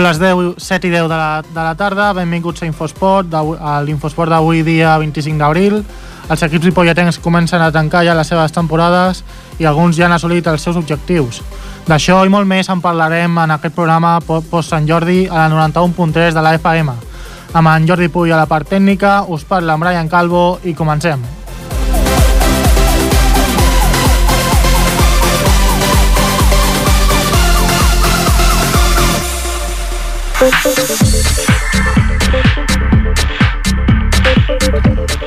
Són les 10, 7 i 10 de la, de la tarda, benvinguts a Infosport, a l'Infosport d'avui dia 25 d'abril. Els equips hipolletens comencen a tancar ja les seves temporades i alguns ja han assolit els seus objectius. D'això i molt més en parlarem en aquest programa po- post-Sant Jordi a la 91.3 de la FM. Amb en Jordi Puy a la part tècnica, us parla en Brian Calvo i comencem.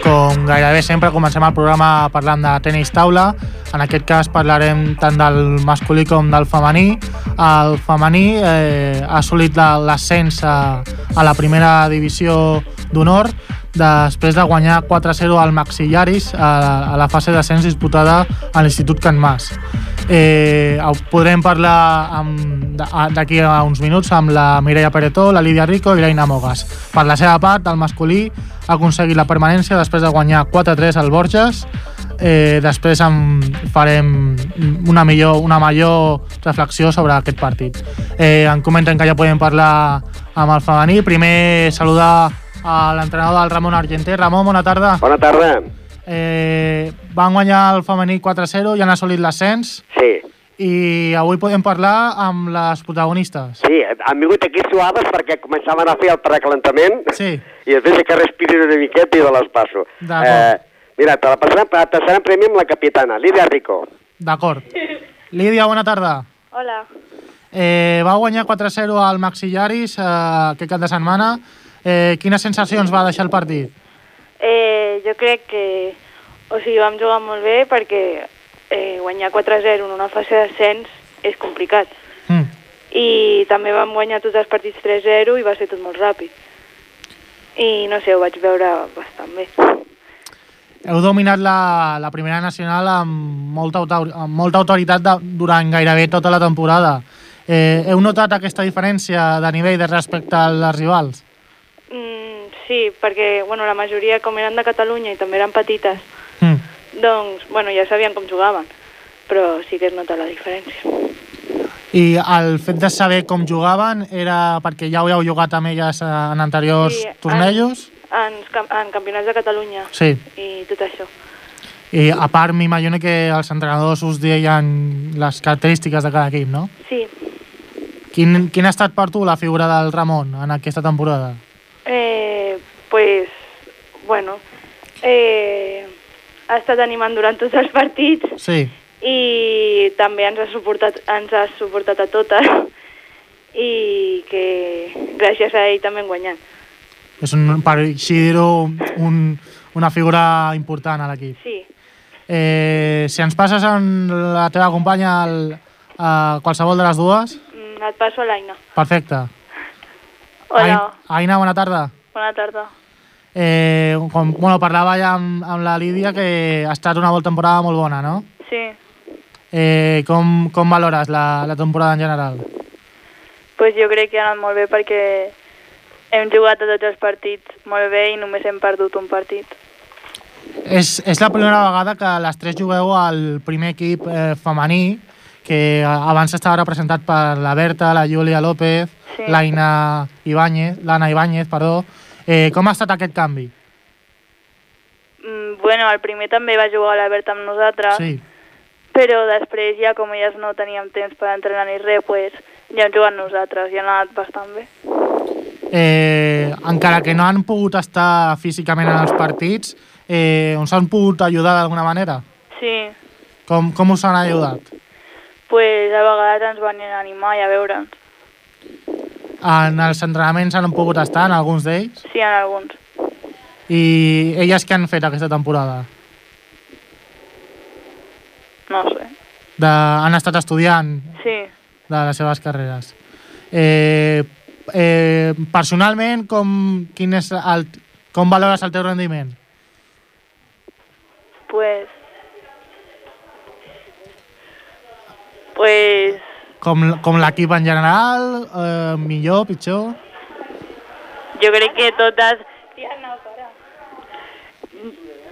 Com gairebé sempre comencem el programa parlant de tenis taula. En aquest cas parlarem tant del masculí com del femení. El femení eh, ha assolit la- l'ascens a, a la primera divisió d'honor després de guanyar 4-0 al Maxillaris a, a la fase d'ascens disputada a l'Institut Can Mas. Eh, podrem parlar d'aquí a uns minuts amb la Mireia Peretó, la Lídia Rico i l'Eina Mogas. Per la seva part, el masculí ha aconseguit la permanència després de guanyar 4-3 al Borges. Eh, després en farem una millor, una major reflexió sobre aquest partit. Eh, en comenten que ja podem parlar amb el femení. Primer saludar a l'entrenador del Ramon Argenter. Ramon, bona tarda. Bona tarda. Eh, van guanyar el femení 4-0 i han assolit l'ascens Sí, i avui podem parlar amb les protagonistes. sí, han vingut aquí suaves perquè començaven a fer el precalentament Sí, i després que respirin una miqueta i de les passo. D'acord. mira, te la passarem, te passarem primer amb la capitana, Lídia Rico. d'acord. Lídia, bona tarda. Hola. Eh, va guanyar 4-0 al Maxillaris eh, aquest cap de setmana. Eh, quines sensacions va deixar el partit? Eh, jo crec que... O sigui, vam jugar molt bé perquè eh, guanyar 4-0 en una fase d'ascens és complicat. Mm. I també vam guanyar tots els partits 3-0 i va ser tot molt ràpid. I no sé, ho vaig veure bastant bé. Heu dominat la, la primera nacional amb molta, amb molta autoritat de, durant gairebé tota la temporada. Eh, heu notat aquesta diferència de nivell de respecte als rivals? Mm, sí, perquè bueno, la majoria, com eren de Catalunya i també eren petites, Mm. doncs bueno, ja sabien com jugaven, però sí que es nota la diferència. I el fet de saber com jugaven era perquè ja ho heu jugat amb elles eh, en anteriors Sí, tornejos? En, en, en campionats de Catalunya Sí. i tot això. I a part, m'imagino que els entrenadors us deien les característiques de cada equip, no? Sí, Quin, quin ha estat per tu la figura del Ramon en aquesta temporada? Eh, pues, bueno, eh, ha estat animant durant tots els partits Sí. i també ens ha suportat, ens ha suportat a totes i que gràcies a ell també hem guanyat. És un, per així dir-ho, un, una figura important a l'equip. Sí, Eh, si ens passes en la teva companya el, a qualsevol de les dues, mm, et passo a l'Aina. perfecte. Hola, Ai- Aina, bona tarda. bona tarda. Eh, com, bueno, parlava ja amb, amb la Lídia que ha estat una volta temporada molt bona, no? Sí, Eh, com, com valores la, la temporada en general? pues jo crec que ha anat molt bé perquè hem jugat a tots els partits molt bé i només hem perdut un partit. És, és la primera vegada que les tres jugueu al primer equip eh, femení, que abans estava representat per la Berta, la Júlia López, Sí. l'Aina Ibáñez, l'Anna Ibáñez, perdó. Eh, com ha estat aquest canvi? Mm, bueno, el primer també va jugar la Berta amb nosaltres, Sí. però després ja com elles no teníem temps per entrenar ni res, pues, ja hem jugat nosaltres i ha anat bastant bé. Eh, encara que no han pogut estar físicament en els partits, eh, us han pogut ajudar d'alguna manera? Sí, Com, com us han ajudat? Pues a vegades ens van animar i a veure'ns. En els entrenaments han pogut estar, en alguns d'ells? Sí, en alguns. I elles què han fet aquesta temporada? No sé. De, han estat estudiant Sí, de les seves carreres. Eh, eh, personalment, com, quin és el, com valores el teu rendiment? pues... Pues... Com, com l'equip en general? Eh, millor, pitjor? Jo crec que totes... no, para.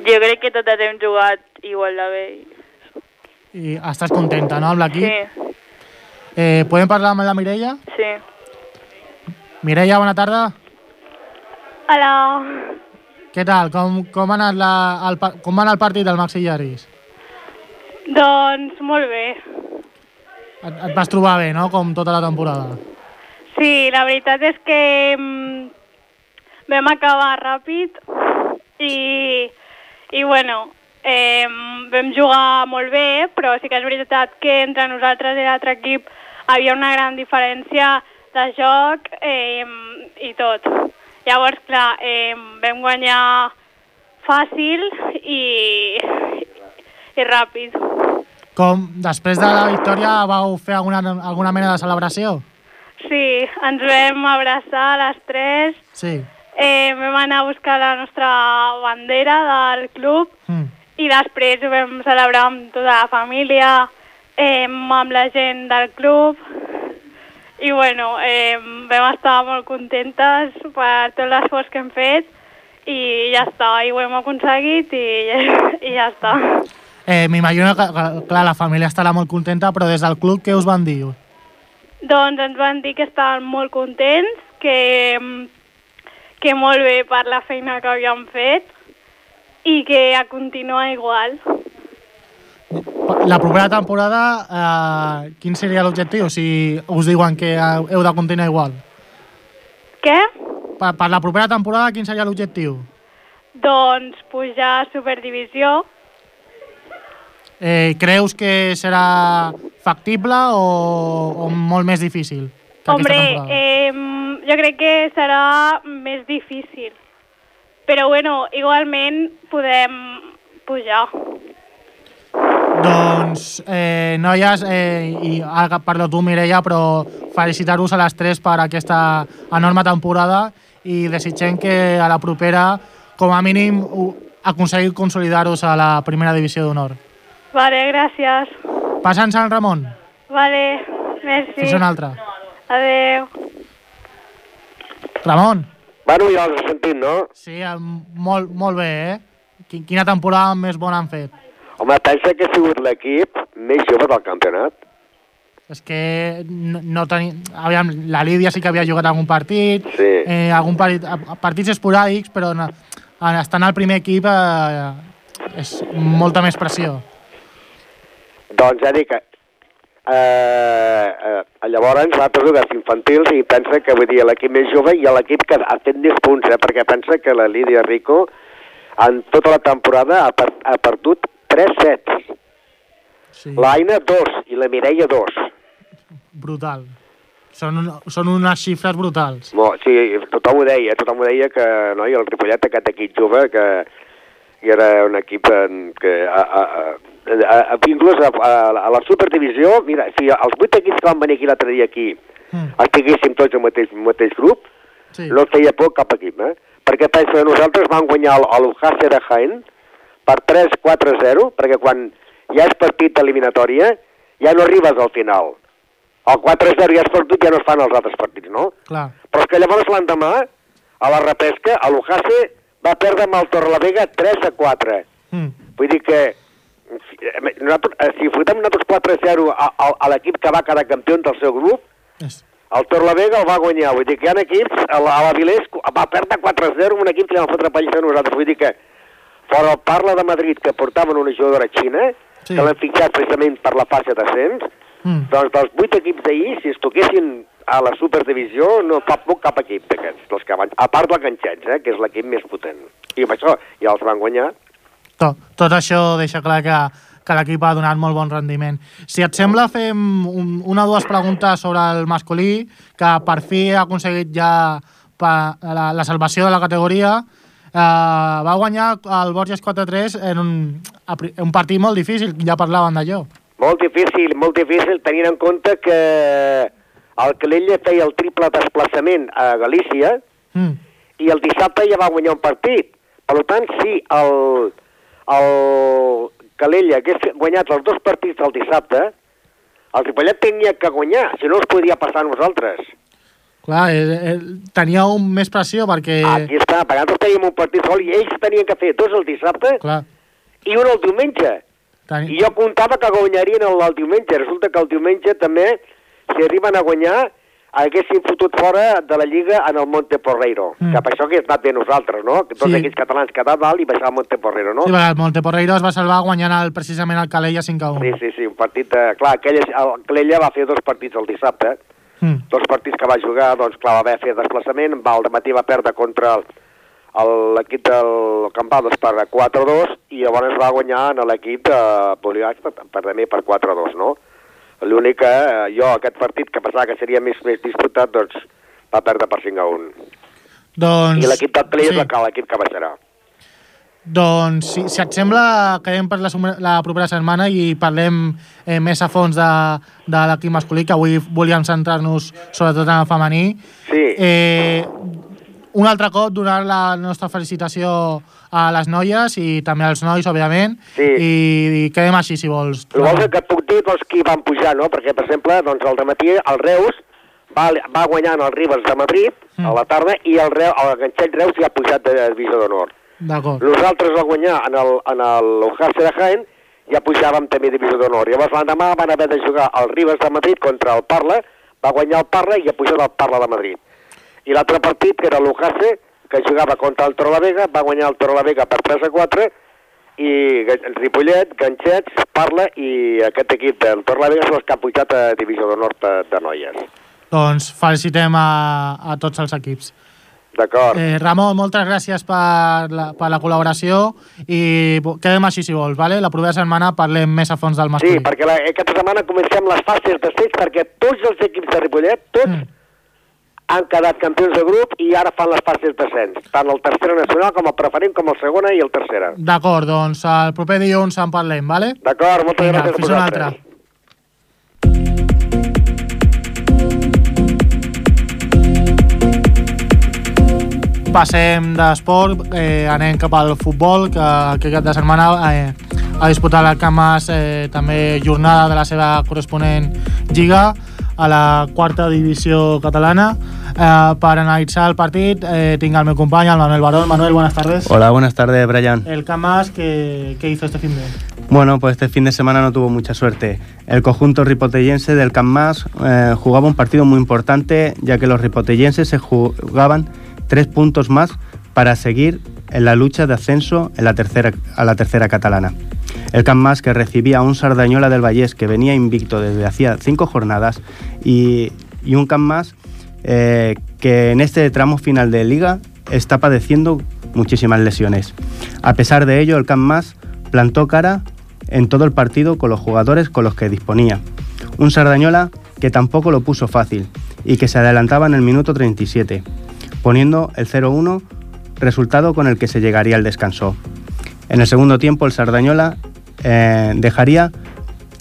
Jo crec que totes hem jugat igual de bé. I estàs contenta, no, amb l'equip? Sí, Eh, podem parlar amb la Mireia? sí. Mireia, bona tarda. Hola. Què tal? Com, com, ha anat la, el, com va anar el partit del Maxi Llaris? Doncs molt bé. Et, et vas trobar bé, no?, com tota la temporada. Sí, la veritat és que mm, vam acabar ràpid i, i bueno, eh, vam jugar molt bé, però sí que és veritat que entre nosaltres i l'altre equip havia una gran diferència de joc eh, i tot. Llavors, clar, eh, vam guanyar fàcil i, i ràpid. Com, després de la victòria, vau fer alguna, alguna mena de celebració? Sí, ens vam abraçar a les tres, Sí. eh, vam anar a buscar la nostra bandera del club Mm. i després ho vam celebrar amb tota la família, eh, amb la gent del club i bueno, eh, vam estar molt contentes per tot l'esforç que hem fet i ja està, i ho hem aconseguit i, i ja està. Eh, M'imagino que, clar, la família estarà molt contenta, però des del club què us van dir? Doncs ens van dir que estaven molt contents, que, que molt bé per la feina que havíem fet i que a continuar igual. La propera temporada, eh, quin seria l'objectiu? Si us diuen que heu de continuar igual. Què? Per, per la propera temporada, quin seria l'objectiu? Doncs pujar a Superdivisió. Eh, creus que serà factible o, o molt més difícil que Hombre, eh, jo crec que serà més difícil. Però bueno, igualment podem pujar. Doncs, eh, noies, eh, i ara parlo tu, Mireia, però felicitar-vos a les tres per aquesta enorme temporada i desitgem que a la propera, com a mínim, aconseguiu consolidar-vos a la primera divisió d'honor. Vale, gràcies. Passant Sant Ramon, Vale, merci. fins una altra. Adeu. Ramon, Bueno, ja els he sentit, no? sí, molt, molt bé, eh? Quin- Quina temporada més bona han fet. Home, pensa que ha sigut l'equip més jove del campionat. És que no, no teni... Aviam, la Lídia sí que havia jugat algun partit, Sí. eh, algun partit, partits esporàdics, però no, en estar al primer equip eh, és molta més pressió. Doncs ja dic que... Eh, eh, llavors nosaltres juguem infantils i pensa que vull dir l'equip més jove i l'equip que ha fet més punts, eh, perquè pensa que la Lídia Rico en tota la temporada ha, per, ha perdut 3 sets. Sí, L'Aina 2 i la Mireia 2. brutal. Són, un, són unes xifres brutals. Mo, sí, tothom ho deia, tothom ho deia que no, i el Ripollet, aquest equip jove, que i era un equip en, que a, a, a, a, inclús a, a, a la superdivisió, mira, si els vuit equips que van venir aquí l'altre dia aquí Mm. estiguéssim tots al mateix, mateix grup, Sí. no feia por cap equip, eh? Perquè penso que nosaltres vam guanyar el- el de Jaén per 3-4-0, perquè quan ja és partit d'eliminatòria, ja no arribes al final. El 4-0 ja és perdut, ja no es fan els altres partits, no? Clar. Però és que llavors l'endemà, a la repesca, a l'Ujase va perdre amb el Torrelavega 3 a 4. Mm. Vull dir que nosaltres, eh, si fotem nosaltres 4-0 a, a, a l'equip que va quedar campió del seu grup, És, el Torrelavega el va guanyar. Vull dir que hi ha equips, a la, a la Vilés va perdre 4-0 amb un equip que li van fotre pallissa a nosaltres. Vull dir que fora el Parla de Madrid, que portaven una jugadora xina, Sí. que l'han fitxat precisament per la fase d'ascens, mm. doncs dels vuit equips d'ahir, si es toquessin a la superdivisió, no fa poc cap equip d'aquests, dels que van, a part del Ganxets, eh, que és l'equip més potent. I amb això ja els van guanyar. Tot, tot això deixa clar que, que l'equip ha donat molt bon rendiment. Si et sembla, fem un, una o dues preguntes sobre el masculí, que per fi ha aconseguit ja pa, la, la salvació de la categoria. Uh, va guanyar el Borges 4-3 en un, un partit molt difícil, ja parlaven d'allò. Molt difícil, molt difícil, tenint en compte que el Calella feia el triple desplaçament a Galícia Mm. i el dissabte ja va guanyar un partit. Per tant, si el, el Calella hagués guanyat els dos partits del dissabte, el Ripollet tenia que guanyar, si no els podia passar a nosaltres. Clar, eh, eh, tenia un més pressió perquè... Aquí està, perquè nosaltres teníem un partit sol i ells tenien que fer dos el dissabte Clar, i un el diumenge. teni... I jo comptava que guanyarien el, el diumenge. Resulta que el diumenge també, si arriben a guanyar, haguessin fotut fora de la Lliga en el Monte Porreiro. Mm. Mm. Que per això que ha estat de nosaltres, no? Que tots Sí. aquells catalans quedar dalt i baixar al Monte Porreiro, no? Sí, el Monteporreiro es va salvar guanyant el, precisament el Calella 5 a 1. Sí, sí, sí, un partit... De... Clar, aquell, el Calella va fer dos partits el dissabte, Mm. dos partits que va jugar, doncs clar, va haver fer desplaçament, va al matí va perdre contra el- el- l'equip del Campados per 4-2 i llavors va guanyar en l'equip de Poliats per, per, també per 4-2, no? L'únic que eh, jo, aquest partit, que pensava que seria més, més disputat, doncs va perdre per 5 a 1. Doncs... I l'equip Play sí. és l'equip que baixarà. Doncs, si, si et sembla, quedem per la, la propera setmana i parlem eh, més a fons de, de l'equip masculí, que avui volíem centrar-nos sobretot en el femení. Sí, Eh, un altre cop donar la nostra felicitació a les noies i també als nois, òbviament, Sí. i, i quedem així, si vols. El vol que et puc dir doncs, qui van pujar, no? Perquè, per exemple, doncs, el matí el Reus va, va guanyant el Ribes de Madrid Mm. a la tarda i el, Reus, el Ganxet Reus ja ha pujat de divisió d'honor. D'acord. Nosaltres va guanyar en el, en el Ujase de Jaén ja pujàvem també divisió d'honor. Llavors l'endemà van haver de jugar el Ribes de Madrid contra el Parla, va guanyar el Parla i ha pujat el Parla de Madrid. I l'altre partit, que era l'Ujase, que jugava contra el Torrelavega, va guanyar el Torrelavega per 3 a 4 i Ripollet, Ganxets, Parla i aquest equip del Torrelavega són els que han pujat a divisió d'honor de, de noies. Doncs felicitem a, a tots els equips. D'acord. Eh, Ramon, moltes gràcies per la, per la col·laboració i quedem així si vols, vale? La propera setmana parlem més a fons del Sí, masculí. perquè la, aquesta setmana comencem les fases d'ascens perquè tots els equips de Ripollet, tots, Mm. Han quedat campions de grup i ara fan les fases d'ascens. Tant el tercera nacional com el preferent, com el segona i el tercera. D'acord, doncs el proper dilluns en parlem, vale? D'acord, moltes Vinga, gràcies a fins una vosaltres. altra. Passem d'esport, eh, anem cap al futbol, que aquest cap de setmana eh, ha disputat el Camp Mas eh, també jornada de la seva corresponent lliga a la quarta divisió catalana. Eh, per analitzar el partit eh, tinc el meu company, el Manuel Barón. Manuel, buenas tardes. Hola, buenas tardes, Brian. El Camp Mas, ¿qué, qué hizo este fin de Bueno, pues este fin de semana no tuvo mucha suerte. El conjunto ripotellense del Camp Mas eh, jugaba un partido muy importante, ya que los ripotellenses se jugaban tres puntos más para seguir en la lucha de ascenso en la tercera, a la tercera catalana. El Camp Mas que recibía a un Sardañola del Vallés que venía invicto desde hacía cinco jornadas y, y un Camp Mas eh, que en este tramo final de liga está padeciendo muchísimas lesiones. A pesar de ello, el Camp Mas plantó cara en todo el partido con los jugadores con los que disponía. Un Sardañola que tampoco lo puso fácil y que se adelantaba en el minuto 37, poniendo el 0-1, resultado con el que se llegaría al descanso. En el segundo tiempo, el Sardañola eh, dejaría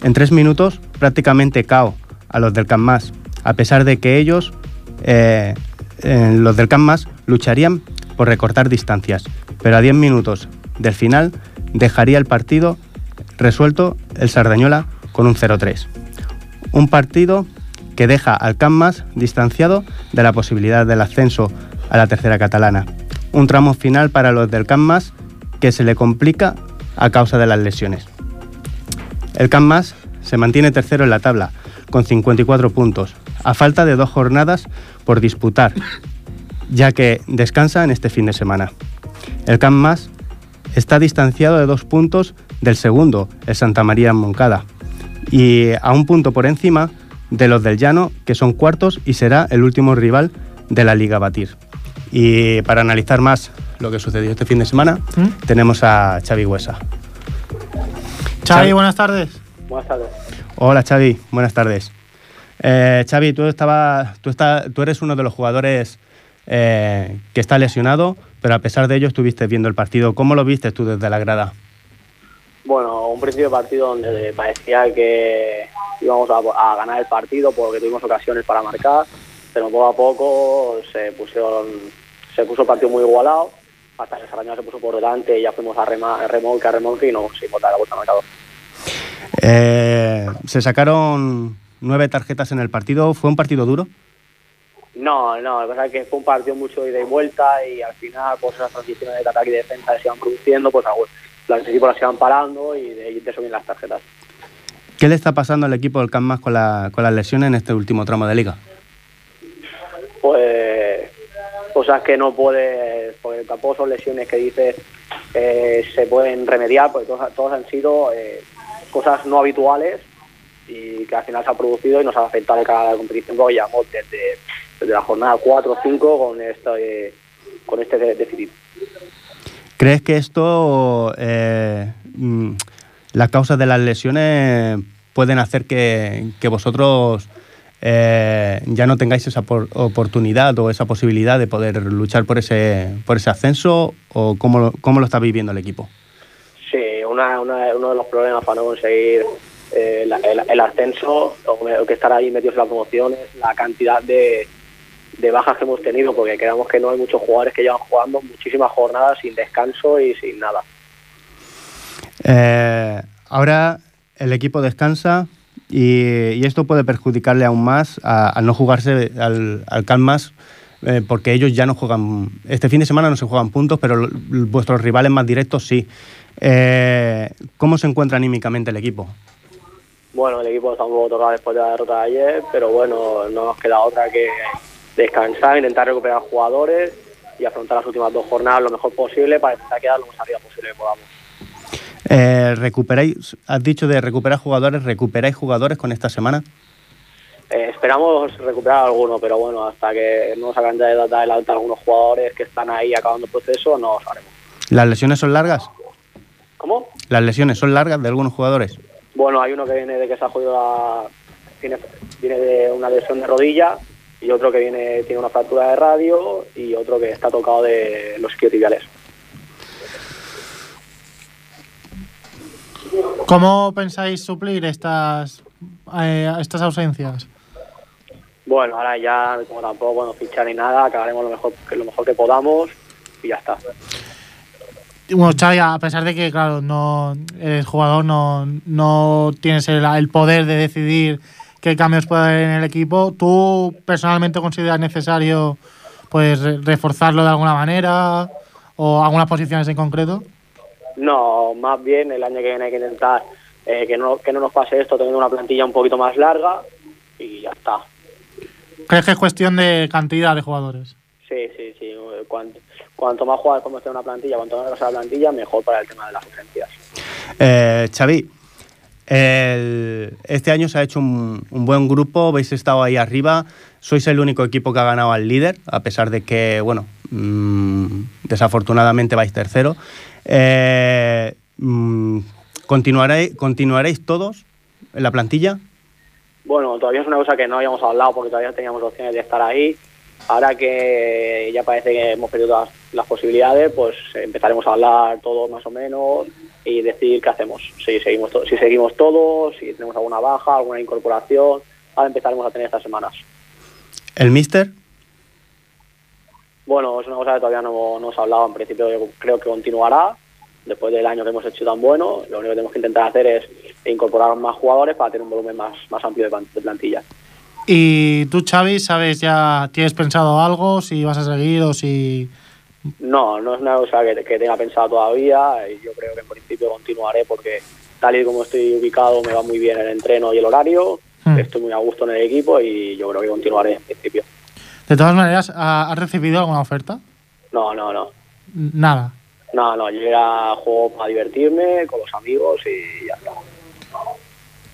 en tres minutos prácticamente cao a los del Camp Mas, a pesar de que ellos, eh, eh, los del Camp Mas, lucharían por recortar distancias. Pero a 10 minutos del final dejaría el partido resuelto el Sardañola con un 0-3. Un partido que deja al Camp Mas distanciado de la posibilidad del ascenso a la tercera catalana. Un tramo final para los del Camp Mas que se le complica a causa de las lesiones. El Camp Mas se mantiene tercero en la tabla con 54 puntos, a falta de dos jornadas por disputar, ya que descansa en este fin de semana. El Camp Mas está distanciado de dos puntos del segundo, el Santa María en Moncada, y a un punto por encima de los del Llano, que son cuartos y será el último rival de la Liga a Batir. Y para analizar más lo que sucedió este fin de semana, ¿Mm? tenemos a Xavi Huesa. Xavi, Xavi. buenas tardes. Buenas tardes. Hola Xavi, buenas tardes. Eh, Xavi, tú, estaba, tú, está- tú eres uno de los jugadores eh, que está lesionado, pero a pesar de ello estuviste viendo el partido. ¿Cómo lo viste tú desde la grada? Bueno, un principio de partido donde parecía que íbamos a, a ganar el partido porque tuvimos ocasiones para marcar, pero poco a poco se pusieron, se puso el partido muy igualado, hasta que Saraña se puso por delante y ya fuimos a rema- remolque a remolque y no conseguimos dar la vuelta al marcador. Eh, se sacaron nueve tarjetas en el partido. ¿Fue un partido duro? No, no, la verdad es que fue un partido mucho ida y vuelta y al final pues esas transiciones de ataque y defensa que se iban produciendo, pues los equipos las iban parando y de, de eso vienen las tarjetas. ¿Qué le está pasando al equipo del Camp Mas con, la- con las lesiones en este último tramo de liga? cosas que no puedes, porque tampoco son lesiones que dices eh, se pueden remediar, porque todos, todos han sido eh, cosas no habituales y que al final se ha producido y nos ha afectado de cara a la competición porque llevamos desde, desde la jornada 4 o 5 con, este, con este déficit. ¿Crees que esto, eh, mm, las causas de las lesiones pueden hacer que, que vosotros eh, ya no tengáis esa por- oportunidad o esa posibilidad de poder luchar por ese, por ese ascenso? ¿O cómo, cómo lo está viviendo el equipo? Sí, una, una- uno de los problemas para no conseguir eh, el, ascenso o que estar ahí metidos en la promoción es la cantidad de, de bajas que hemos tenido, porque creemos que no hay muchos jugadores que llevan jugando muchísimas jornadas sin descanso y sin nada. Eh, ahora el equipo descansa y, esto puede perjudicarle aún más al no jugarse al, al Calmas eh, porque ellos ya no juegan. Este fin de semana no se juegan puntos, pero vuestros rivales más directos sí. Eh, ¿Cómo se encuentra anímicamente el equipo? Bueno, el equipo está un poco tocado después de la derrota de ayer, pero bueno, no nos queda otra que descansar, intentar recuperar jugadores y afrontar las últimas dos jornadas lo mejor posible para intentar quedar lo más arriba posible que podamos. Eh, ¿Recuperáis, has dicho de recuperar jugadores, ¿recuperáis jugadores con esta semana? Eh, esperamos recuperar alguno, pero bueno, hasta que no nos acaben de dar el alta algunos jugadores que están ahí acabando el proceso, no lo haremos. ¿Las lesiones son largas? ¿Cómo? ¿Las lesiones son largas de algunos jugadores? Bueno, hay uno que viene de que se ha jodido la... Viene, viene de una lesión de rodilla y otro que viene tiene una fractura de radio y otro que está tocado de los isquiotibiales. ¿Cómo pensáis suplir estas, eh, estas ausencias? Bueno, ahora ya, como tampoco nos fichar ni nada, acabaremos lo mejor, lo mejor que podamos y ya está. Bueno, Xavi, a pesar de que, claro, no eres jugador, no, no tienes el, el poder de decidir qué cambios puede haber en el equipo, ¿tú personalmente consideras necesario pues re- reforzarlo de alguna manera o algunas posiciones en concreto? No, más bien el año que viene hay que intentar eh, que, no, que no nos pase esto teniendo una plantilla un poquito más larga y ya está. ¿Crees que es cuestión de cantidad de jugadores? Sí, sí, sí. Cuanto, cuanto más jugadores podemos tener una plantilla, cuanto más la plantilla, mejor para el tema de las ausencias. Eh, Xavi, el- este año se ha hecho un, un buen grupo, habéis estado ahí arriba, sois el único equipo que ha ganado al líder, a pesar de que, bueno, mm, desafortunadamente vais tercero. Eh, mm, ¿continuaréis, ¿Continuaréis todos en la plantilla? Bueno, todavía es una cosa que no habíamos hablado porque todavía teníamos opciones de estar ahí. Ahora que ya parece que hemos perdido todas las posibilidades, pues empezaremos a hablar todos más o menos y decidir qué hacemos. Si seguimos, to- si seguimos todos, si tenemos alguna baja, alguna incorporación. Ahora empezaremos a tener estas semanas. ¿El Mister? Bueno, es una cosa que todavía no, no hemos hablado. En principio yo creo que continuará. Después del año que hemos hecho tan bueno, lo único que tenemos que intentar hacer es incorporar más jugadores para tener un volumen más, más amplio de plantilla. ¿Y tú, Xavi, sabes ya, tienes pensado algo, si vas a seguir o si... No, no es una cosa que, que tenga pensado todavía. y Yo creo que en principio continuaré porque tal y como estoy ubicado me va muy bien el entreno y el horario. Hmm. Estoy muy a gusto en el equipo y yo creo que continuaré en principio. De todas maneras, ¿ha- ¿has recibido alguna oferta? No, no, no. Nada. No, no, yo era juego para divertirme con los amigos y ya está.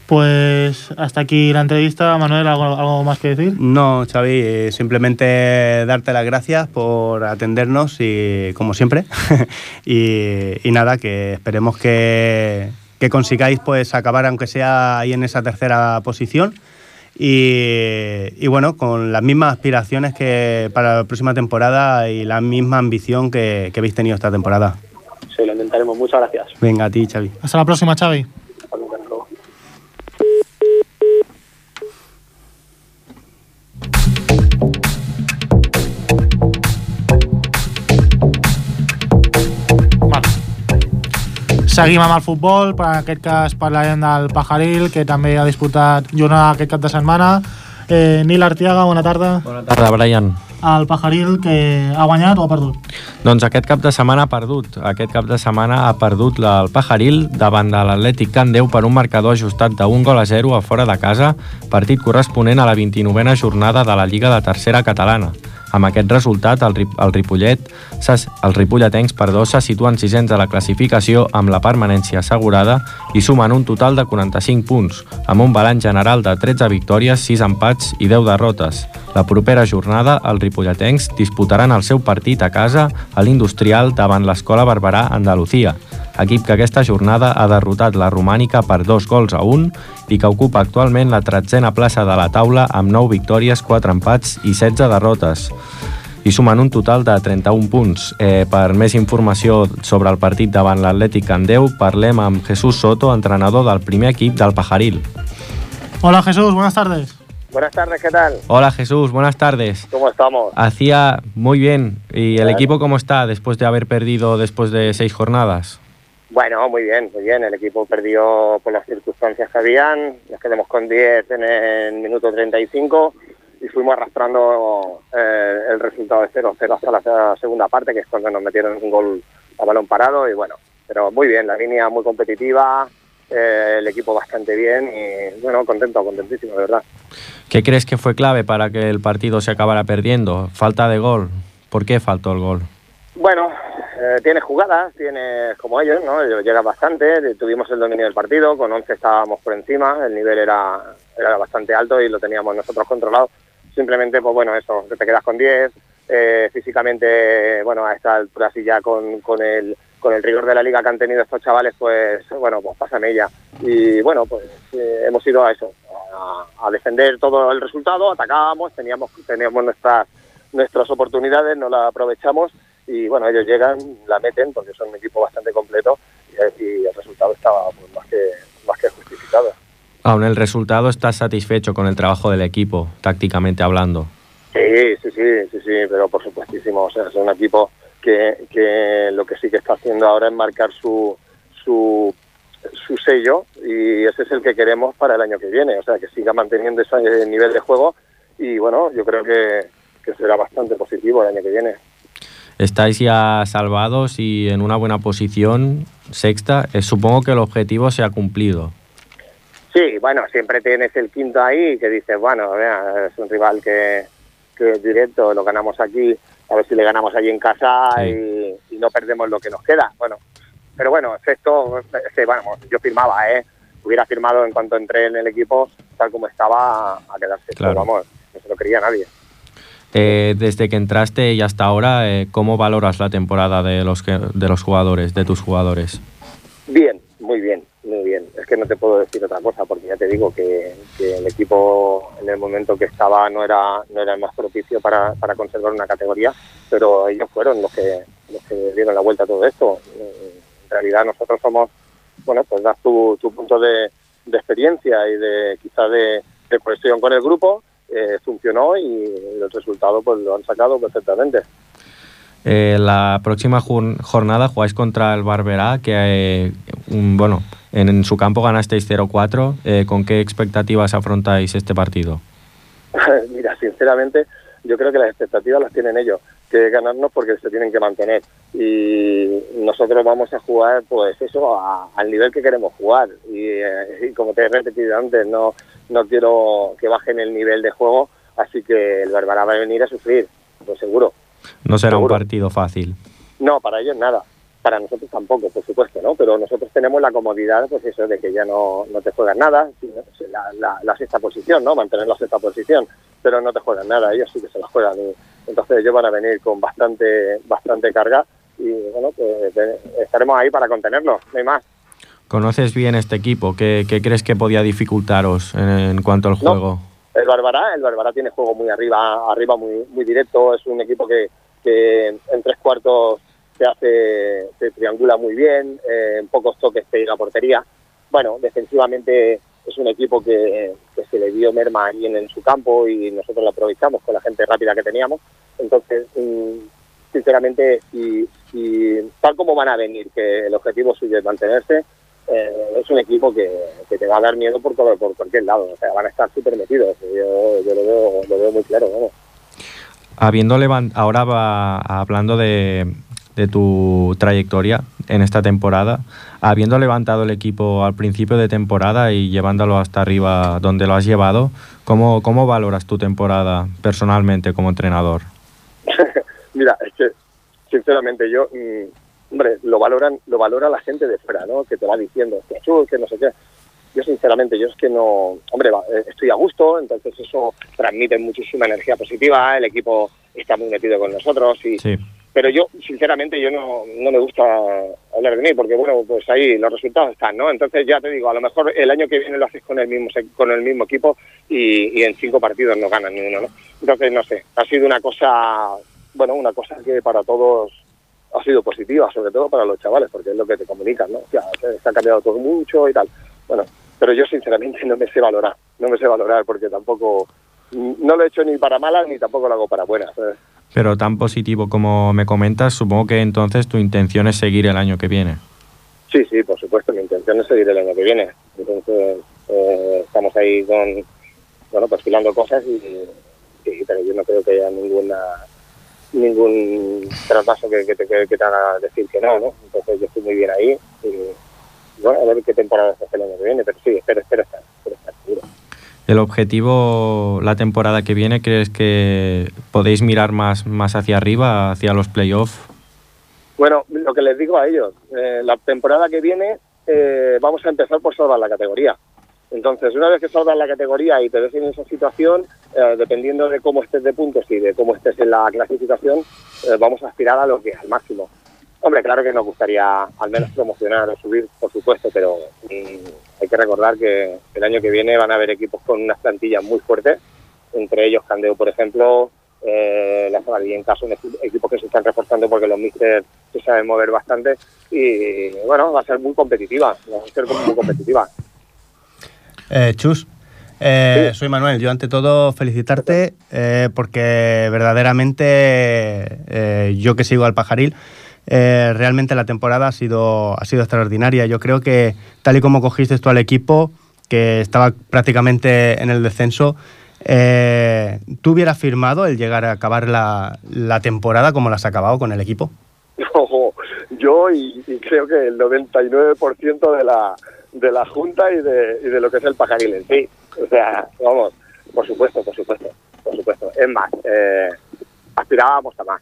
Pues hasta aquí la entrevista. Manuel, ¿algo, algo más que decir? No, Xavi, eh, simplemente darte las gracias por atendernos y como siempre. y, y nada, que esperemos que, que consigáis pues acabar aunque sea ahí en esa tercera posición. Y, y bueno, con las mismas aspiraciones que para la próxima temporada y la misma ambición que, que habéis tenido esta temporada. Sí, lo intentaremos. Muchas gracias. Venga, a ti, Xavi. Hasta la próxima, Xavi. Seguim amb el futbol, per aquest cas parlarem del Pajaril, que també ha disputat jornada aquest cap de setmana. Eh, Nil Artiaga, bona tarda. Bona tarda, Brian. El Pajaril, que ha guanyat o ha perdut? Doncs aquest cap de setmana ha perdut. Aquest cap de setmana ha perdut el Pajaril davant de l'Atlètic Can Déu per un marcador ajustat d'un gol a 0 a fora de casa, partit corresponent a la 29a jornada de la Lliga de Tercera Catalana. Amb aquest resultat, el, el Ripollet, els ripolletens perdó, se situen sisens a la classificació amb la permanència assegurada i sumen un total de 45 punts, amb un balanç general de 13 victòries, 6 empats i 10 derrotes. La propera jornada, els ripolletens disputaran el seu partit a casa a l'Industrial davant l'Escola Barberà Andalucía, equip que aquesta jornada ha derrotat la Romànica per dos gols a un i que ocupa actualment la tretzena plaça de la taula amb 9 victòries, 4 empats i 16 derrotes i sumen un total de 31 punts. Eh, per més informació sobre el partit davant l'Atlètic Candeu, parlem amb Jesús Soto, entrenador del primer equip del Pajaril. Hola Jesús, buenas tardes. Buenas tardes, ¿qué tal? Hola Jesús, buenas tardes. ¿Cómo estamos? Hacía muy bien. ¿Y el equipo cómo está después de haber perdido después de seis jornadas? Bueno, muy bien, muy bien. El equipo perdió por las circunstancias que habían. Nos quedamos con 10 en el minuto 35 y fuimos arrastrando eh, el resultado de 0-0 hasta la segunda parte, que es cuando nos metieron un gol a balón parado. Y bueno, pero muy bien, la línea muy competitiva, eh, el equipo bastante bien y bueno, contento, contentísimo, de verdad. ¿Qué crees que fue clave para que el partido se acabara perdiendo? Falta de gol. ¿Por qué faltó el gol? Bueno, eh, tiene jugadas, tiene como ellos, ¿no? Llega bastante, tuvimos el dominio del partido, con 11 estábamos por encima, el nivel era, era bastante alto y lo teníamos nosotros controlado. Simplemente, pues bueno, eso, te quedas con 10, eh, físicamente, bueno, a esta altura así ya con, con, el, con el rigor de la liga que han tenido estos chavales, pues bueno, pues pasan ella. Y bueno, pues eh, hemos ido a eso, a, a, defender todo el resultado, atacábamos, teníamos, teníamos nuestras, nuestras oportunidades, no las aprovechamos y bueno, ellos llegan, la meten porque son un equipo bastante completo y, y el resultado estaba pues, más, que, más que justificado. Aún el resultado estás satisfecho con el trabajo del equipo, tácticamente hablando. Sí, sí, sí, sí, sí, pero por supuestísimo, o sea, es un equipo que, que lo que sí que está haciendo ahora es marcar su, su, su sello y ese es el que queremos para el año que viene, o sea, que siga manteniendo ese nivel de juego y bueno, yo creo que, que será bastante positivo el año que viene estáis ya salvados y en una buena posición, sexta. Eh, supongo que el objetivo se ha cumplido. Sí, bueno, siempre tienes el quinto ahí que dices, bueno, vea, es un rival que, que es directo, lo ganamos aquí, a ver si le ganamos allí en casa sí. y, y, no perdemos lo que nos queda. Bueno, pero bueno, sexto, es vamos, yo firmaba, ¿eh? Hubiera firmado en cuanto entré en el equipo, tal como estaba, a quedarse. Claro. vamos, no se lo quería nadie. Eh, desde que entraste y hasta ahora, eh, ¿cómo valoras la temporada de los, que, de los jugadores, de tus jugadores? Bien, muy bien, muy bien. Es que no te puedo decir otra cosa porque ya te digo que, que el equipo en el momento que estaba no era, no era el más propicio para, para conservar una categoría, pero ellos fueron los que, los que dieron la vuelta a todo esto. En realidad nosotros somos, bueno, pues das tu, tu punto de, de experiencia y de quizá de, de cohesión con el grupo eh, funcionó y el resultado pues lo han sacado perfectamente. Eh, la próxima jornada jugáis contra el Barberá, que eh, un, bueno, en, en, su campo ganasteis 0-4. Eh, ¿Con qué expectativas afrontáis este partido? Mira, sinceramente, yo creo que las expectativas las tienen ellos, que ganarnos porque se tienen que mantener. Y nosotros vamos a jugar, pues eso, a, al nivel que queremos jugar. Y, eh, y como te he repetido antes, no, no quiero que bajen el nivel de juego, así que el Barbará va a venir a sufrir, pues seguro. No será seguro. un partido fácil. No, para ellos nada. Para nosotros tampoco, por supuesto, ¿no? Pero nosotros tenemos la comodidad, pues eso, de que ya no, no te juegan nada, la, la, la, sexta posición, ¿no? Mantener la sexta posición, pero no te juegan nada, ellos sí que se la juegan. Y, entonces ellos van a venir con bastante, bastante carga y, bueno, pues estaremos ahí para contenerlos, no hay más. ¿Conoces bien este equipo? ¿Qué, qué crees que podía dificultaros en, en cuanto al juego? No, el Barbará, el Barbará tiene juego muy arriba, arriba muy, muy directo, es un equipo que, que en tres cuartos se hace, se triangula muy bien, eh, en pocos toques pega portería. Bueno, defensivamente es un equipo que, que se le dio merma ahí en, en, su campo y nosotros lo aprovechamos con la gente rápida que teníamos. Entonces, mmm, sinceramente, si, si, tal como van a venir, que el objetivo suyo es mantenerse, eh, es un equipo que, que, te va a dar miedo por, todo, por cualquier lado. O sea, van a estar súper metidos. Yo, yo lo, veo, lo, veo, muy claro. ¿no? Habiendo levantado, ahora va hablando de, de tu trayectoria en esta temporada, habiendo levantado el equipo al principio de temporada y llevándolo hasta arriba donde lo has llevado, ¿cómo, cómo valoras tu temporada personalmente como entrenador? Mira, es que, sinceramente, yo, mm, hombre, lo valoran, lo valora la gente de fuera, ¿no? Que te va diciendo, que tú, que no sé qué. Yo, sinceramente, yo es que no, hombre, eh, estoy a gusto, entonces eso transmite muchísima energía positiva, el equipo está muy metido con nosotros y, Sí. Pero yo, sinceramente, yo no, no me gusta hablar de mí, porque bueno, pues ahí los resultados están, ¿no? Entonces ya te digo, a lo mejor el año que viene lo haces con el mismo con el mismo equipo y, y en cinco partidos no ganan ni uno, ¿no? Entonces, no sé, ha sido una cosa, bueno, una cosa que para todos ha sido positiva, sobre todo para los chavales, porque es lo que te comunican, ¿no? Ya, se ha cambiado todo mucho y tal. Bueno, pero yo sinceramente no me sé valorar, no me sé valorar porque tampoco, no lo he hecho ni para malas ni tampoco lo hago para buenas. Pero tan positivo como me comentas, supongo que entonces tu intención es seguir el año que viene. Sí, sí, por supuesto, mi intención es seguir el año que viene. Entonces, eh, estamos ahí con, bueno, perfilando cosas y, y- pero yo no creo que haya ninguna ningún traspaso que, que te, que te haga decir que no, ¿no? Entonces yo estoy muy bien ahí y, bueno, a ver qué temporada se hace el año que viene, pero sí, espero, espero estar, espero estar seguro. El objetivo la temporada que viene, ¿crees que podéis mirar más, más hacia arriba, hacia los playoffs? Bueno, lo que les digo a ellos, eh, la temporada que viene eh, vamos a empezar por salvar la categoría. Entonces, una vez que salvas la categoría y te ves en esa situación, eh, dependiendo de cómo estés de puntos y de cómo estés en la clasificación, eh, vamos a aspirar a lo que al máximo. Hombre, claro que nos gustaría al menos promocionar o subir, por supuesto, pero mm, hay que recordar que el año que viene van a haber equipos con unas plantillas muy fuertes, entre ellos Candeo, por ejemplo, eh, la Sabadell en caso, equi- equipos que se están reforzando porque los míster se saben mover bastante y bueno, va a ser muy competitiva, va a ser muy competitiva. Eh, Chus, eh, Sí. soy Manuel. Yo ante todo felicitarte eh, porque verdaderamente eh, yo que sigo al pajaril, eh, realmente la temporada ha sido, ha sido extraordinaria. Yo creo que tal y como cogiste tú al equipo, que estaba prácticamente en el descenso, eh, ¿tú hubieras firmado el llegar a acabar la, la temporada como la has acabado con el equipo? Ojo, yo y, y creo que el 99% de la, de la Junta y de, y de lo que es el pajaril en sí. O sea, vamos, por supuesto, por supuesto, por supuesto. Es más, eh, aspirábamos a más.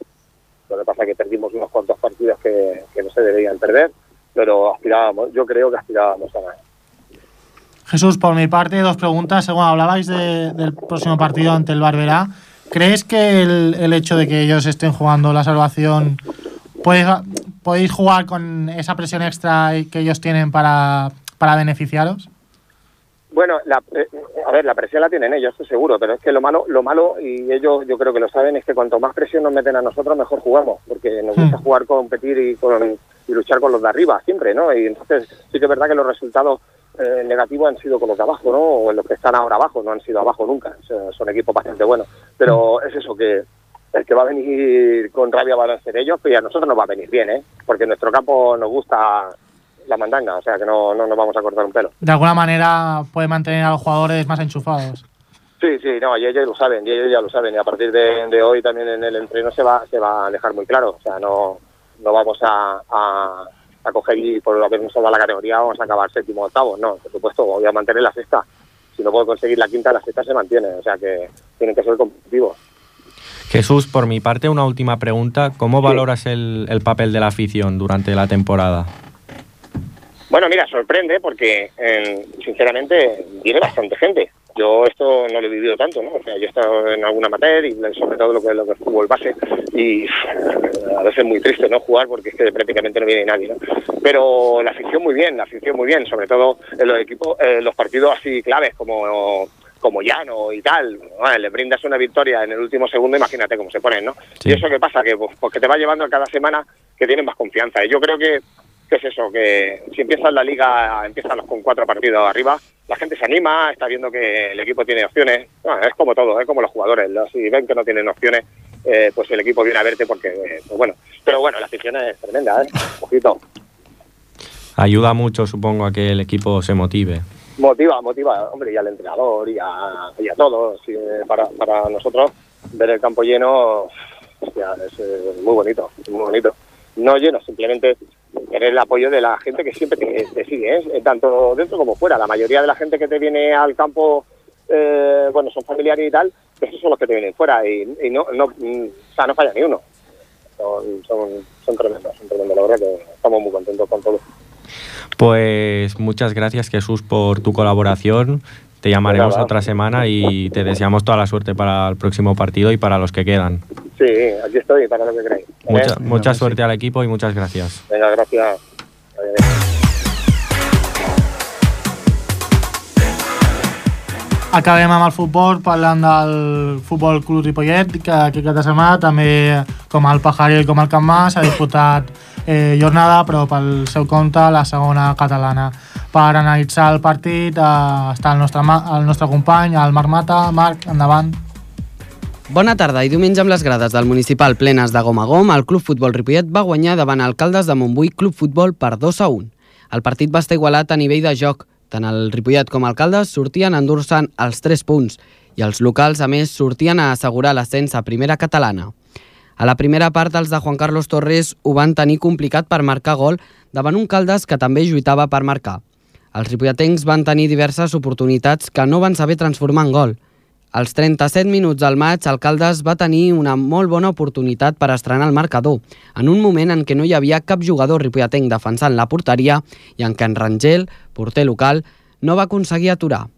Lo que pasa es que perdimos unos cuantos partidos que, que no se deberían perder, pero aspirábamos, yo creo que aspirábamos a más. Jesús, por mi parte, dos preguntas. Según hablabais de- del próximo partido ante el Barberá, ¿crees que el, el hecho de que ellos estén jugando la salvación, podéis, podéis jugar con esa presión extra que ellos tienen para, para beneficiaros? Bueno, la, eh, a ver, la presión la tienen ellos, estoy seguro, pero es que lo malo, lo malo, y ellos yo creo que lo saben, es que cuanto más presión nos meten a nosotros, mejor jugamos, porque nos gusta Hmm. jugar, competir y, con, y luchar con los de arriba siempre, ¿no? Y entonces sí que es verdad que los resultados eh, negativos han sido con los de abajo, ¿no? O en los que están ahora abajo, no han sido abajo nunca, O sea, son equipos bastante buenos. Pero es eso, que el que va a venir con rabia van a ser ellos, pero a nosotros nos va a venir bien, ¿eh? Porque en nuestro campo nos gusta la mandanga, o sea que no, no nos vamos a cortar un pelo. De alguna manera puede mantener a los jugadores más enchufados. Sí, sí, no, y ellos lo saben, y ellos ya lo saben, y a partir de, de hoy también en el entreno se va, se va a dejar muy claro, o sea, no, no vamos a, a, a coger y por habernos salvado la categoría vamos a acabar séptimo o octavo, no, por supuesto, voy a mantener la sexta, si no puedo conseguir la quinta, la sexta se mantiene, o sea que tienen que ser competitivos. Jesús, por mi parte, una última pregunta. ¿Cómo Sí. valoras el, el papel de la afición durante la temporada? Bueno, mira, sorprende porque, eh, sinceramente, viene bastante gente. Yo esto no lo he vivido tanto, ¿no? O sea, yo he estado en alguna materia y sobre todo lo que, lo que es fútbol base y a veces es muy triste, ¿no? Jugar porque es que prácticamente no viene nadie, ¿no? Pero la afición muy bien, la afición muy bien, sobre todo en los equipos, eh, los partidos así claves como como Llano y tal, bueno, le brindas una victoria en el último segundo, imagínate cómo se ponen, ¿no? Sí. Y eso qué pasa, que pues, pues que te va llevando cada semana que tienen más confianza. Y yo creo que ¿qué es eso? Que si empiezas la liga, empiezan con cuatro partidos arriba, la gente se anima, está viendo que el equipo tiene opciones. Bueno, es como todo, es como los jugadores. Si ven que no tienen opciones, eh, pues el equipo viene a verte porque, eh, pues bueno. Pero bueno, la afición es tremenda, ¿eh? Ojito. Ayuda mucho, supongo, a que el equipo se motive. Motiva, motiva, hombre, y al entrenador y a, y a todos. Y, eh, para, para nosotros, ver el campo lleno hostia, es eh, muy bonito, muy bonito. No lleno, simplemente tener el apoyo de la gente que siempre te, te sigue, ¿eh? tanto dentro como fuera. La mayoría de la gente que te viene al campo, eh, bueno, son familiares y tal, esos son los que te vienen fuera y, y no, no, mm, o sea, no falla ni uno. Son, son, son tremendos, son tremendos, la verdad que estamos muy contentos con todo. Pues muchas gracias Jesús por tu colaboración. Te llamaremos Nada. otra semana y te deseamos toda la suerte para el próximo partido y para los que quedan. Sí, aquí estoy, para lo que queráis. ¿vale? Mucha, mucha suerte al equipo y muchas gracias. Venga, gracias. Acabem amb el futbol parlant del Futbol Club Ripollet, que aquest cap de setmana també, com el Pajaril com el Camp Mas, ha disputat eh, jornada, però pel seu compte la segona catalana. Per analitzar el partit eh, està el nostre, el nostre company, el Marc Mata. Marc, endavant. Bona tarda i diumenge amb les grades del municipal plenes de gom a gom, el Club Futbol Ripollet va guanyar davant Alcaldes de Montbui Club Futbol per 2 a 1. El partit va estar igualat a nivell de joc. Tant el Ripollet com Alcaldes sortien a endur-se'n els 3 punts i els locals, a més, sortien a assegurar l'ascens a primera catalana. A la primera part, els de Juan Carlos Torres ho van tenir complicat per marcar gol davant un Caldes que també lluitava per marcar. Els ripolletens van tenir diverses oportunitats que no van saber transformar en gol. Als 37 minuts del maig, Alcaldes va tenir una molt bona oportunitat per estrenar el marcador, en un moment en què no hi havia cap jugador ripolletenc defensant la porteria i en què en Rangel, porter local, no va aconseguir aturar.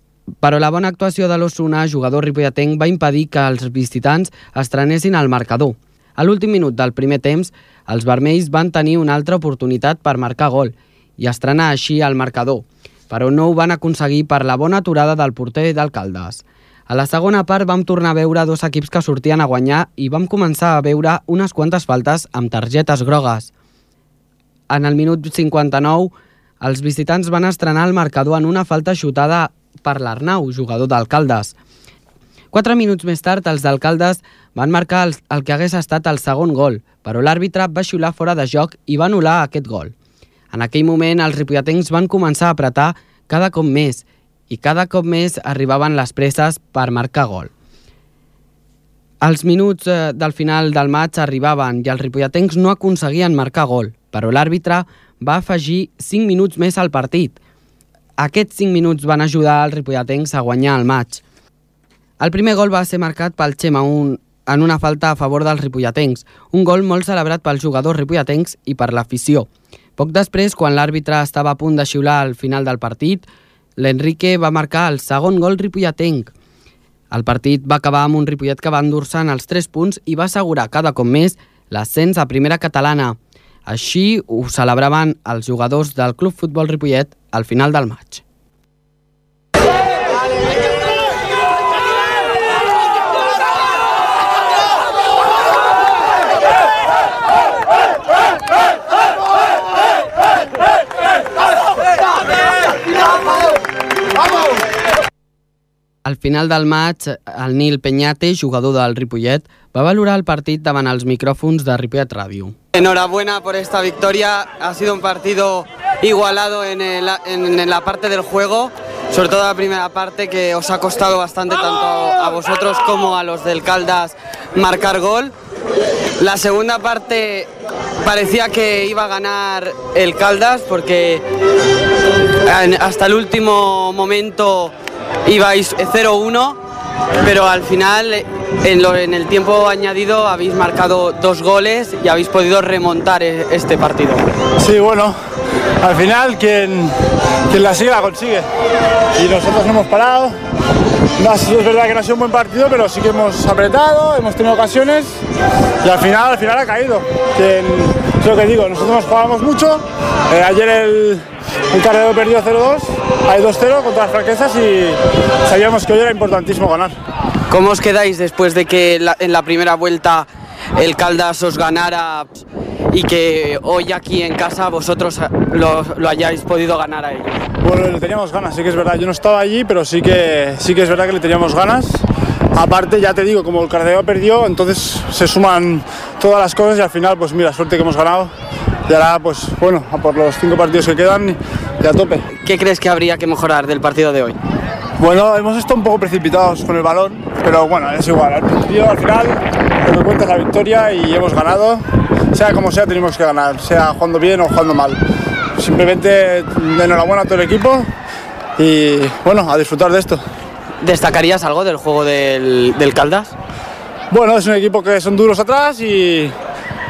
Però la bona actuació de l'Osuna, jugador ripolletenc, va impedir que els visitants estrenessin el marcador. A l'últim minut del primer temps, els vermells van tenir una altra oportunitat per marcar gol i estrenar així el marcador, però no ho van aconseguir per la bona aturada del porter d'Alcaldes. A la segona part vam tornar a veure dos equips que sortien a guanyar i vam començar a veure unes quantes faltes amb targetes grogues. En el minut 59, els visitants van estrenar el marcador en una falta xutada per l'Arnau, jugador d'Alcaldes. Quatre minuts més tard, els d'Alcaldes van marcar el, el que hagués estat el segon gol, però l'àrbitre va xiular fora de joc i va anul·lar aquest gol. En aquell moment, els ripolletens van començar a apretar cada cop més i cada cop més arribaven les presses per marcar gol. Els minuts eh, del final del maig arribaven i els ripolletens no aconseguien marcar gol, però l'àrbitre va afegir 5 minuts més al partit. Aquests 5 minuts van ajudar els ripolletens a guanyar el maig. El primer gol va ser marcat pel Xema un, en una falta a favor dels ripolletens, un gol molt celebrat pels jugadors ripolletens i per l'afició. Poc després, quan l'àrbitre estava a punt de xiular al final del partit, l'Enrique va marcar el segon gol ripolletenc. El partit va acabar amb un Ripollet que va endur-se en els 3 punts i va assegurar cada cop més l'ascens a primera catalana. Així ho celebraven els jugadors del Club Futbol Ripollet al final del maig. Al final del maig, el Nil Peñate, jugador del Ripollet, va valorar el partit davant els micròfons de Ripollet Ràdio. Enhorabuena por esta victoria. Ha sido un partido igualado en, el- en- en la parte del juego, sobre todo la primera parte que os ha costado bastante tanto a vosotros como a los del Caldas marcar gol. La segunda parte parecía que iba a ganar el Caldas porque hasta el último momento ibais 0-1, pero al final en, lo- en el tiempo añadido habéis marcado dos goles y habéis podido remontar e- este partido. Sí, bueno, al final quien, la sigue la consigue. Y nosotros no hemos parado. Es verdad que no ha sido un buen partido, pero sí que hemos apretado, hemos tenido ocasiones y al final, al final ha caído. Quien, es lo que digo, nosotros nos jugábamos mucho. Eh, ayer el, el Carrero perdió 0-2, hay 2-0 contra las franquezas y sabíamos que hoy era importantísimo ganar. ¿Cómo os quedáis después de que la- en la primera vuelta el Caldas os ganara y que hoy aquí en casa vosotros lo, lo hayáis podido ganar a ellos? Bueno, le teníamos ganas, sí que es verdad. Yo no estaba allí, pero sí que, sí que es verdad que le teníamos ganas. Aparte, ya te digo, como el Cardeo perdió, entonces se suman todas las cosas y al final, pues mira, suerte que hemos ganado. Y ahora, pues bueno, a por los cinco partidos que quedan y a tope. ¿Qué crees que habría que mejorar del partido de hoy? Bueno, hemos estado un poco precipitados con el balón, pero bueno, es igual. Al principio, al final, lo que cuenta es la victoria y hemos ganado. Sea como sea, tenemos que ganar, sea jugando bien o jugando mal. Simplemente enhorabuena a todo el equipo y bueno, a disfrutar de esto. ¿Destacarías algo del juego del, del Caldas? bueno, es un equipo que son duros atrás y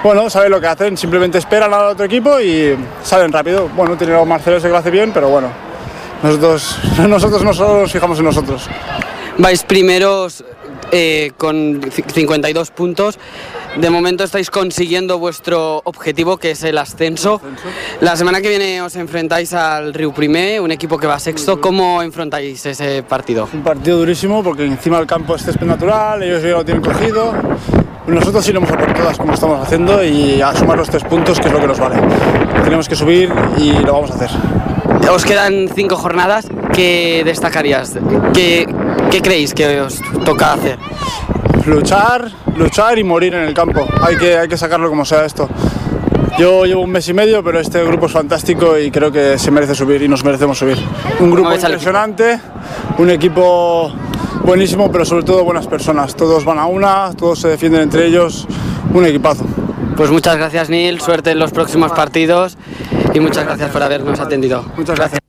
bueno, saben lo que hacen, simplemente esperan al otro equipo y salen rápido. Bueno, tiene a Marcelo que lo hace bien, pero bueno, nosotros, nosotros no solo nos fijamos en nosotros. Vais primeros eh, con 52 puntos. De momento estáis consiguiendo vuestro objetivo, que es el ascenso. La semana que viene os enfrentáis al Río Primé, un equipo que va sexto. ¿Cómo enfrentáis ese partido? Un partido durísimo porque encima del campo es césped natural, ellos ya lo tienen cogido. Nosotros iremos a por todas como estamos haciendo y a sumar los tres puntos, que es lo que nos vale. Tenemos que subir y lo vamos a hacer. Os quedan cinco jornadas. ¿Qué destacarías? ¿Qué, qué creéis que os toca hacer? Luchar, luchar y morir en el campo. Hay que, hay que sacarlo como sea esto. Yo llevo un mes y medio, pero este grupo es fantástico y creo que se merece subir y nos merecemos subir. Un grupo impresionante, un equipo buenísimo, pero sobre todo buenas personas. Todos van a una, todos se defienden entre ellos, un equipazo. Pues muchas gracias Neil, suerte en los próximos partidos i muchas gracias por habernos atendido. Muchas gracias.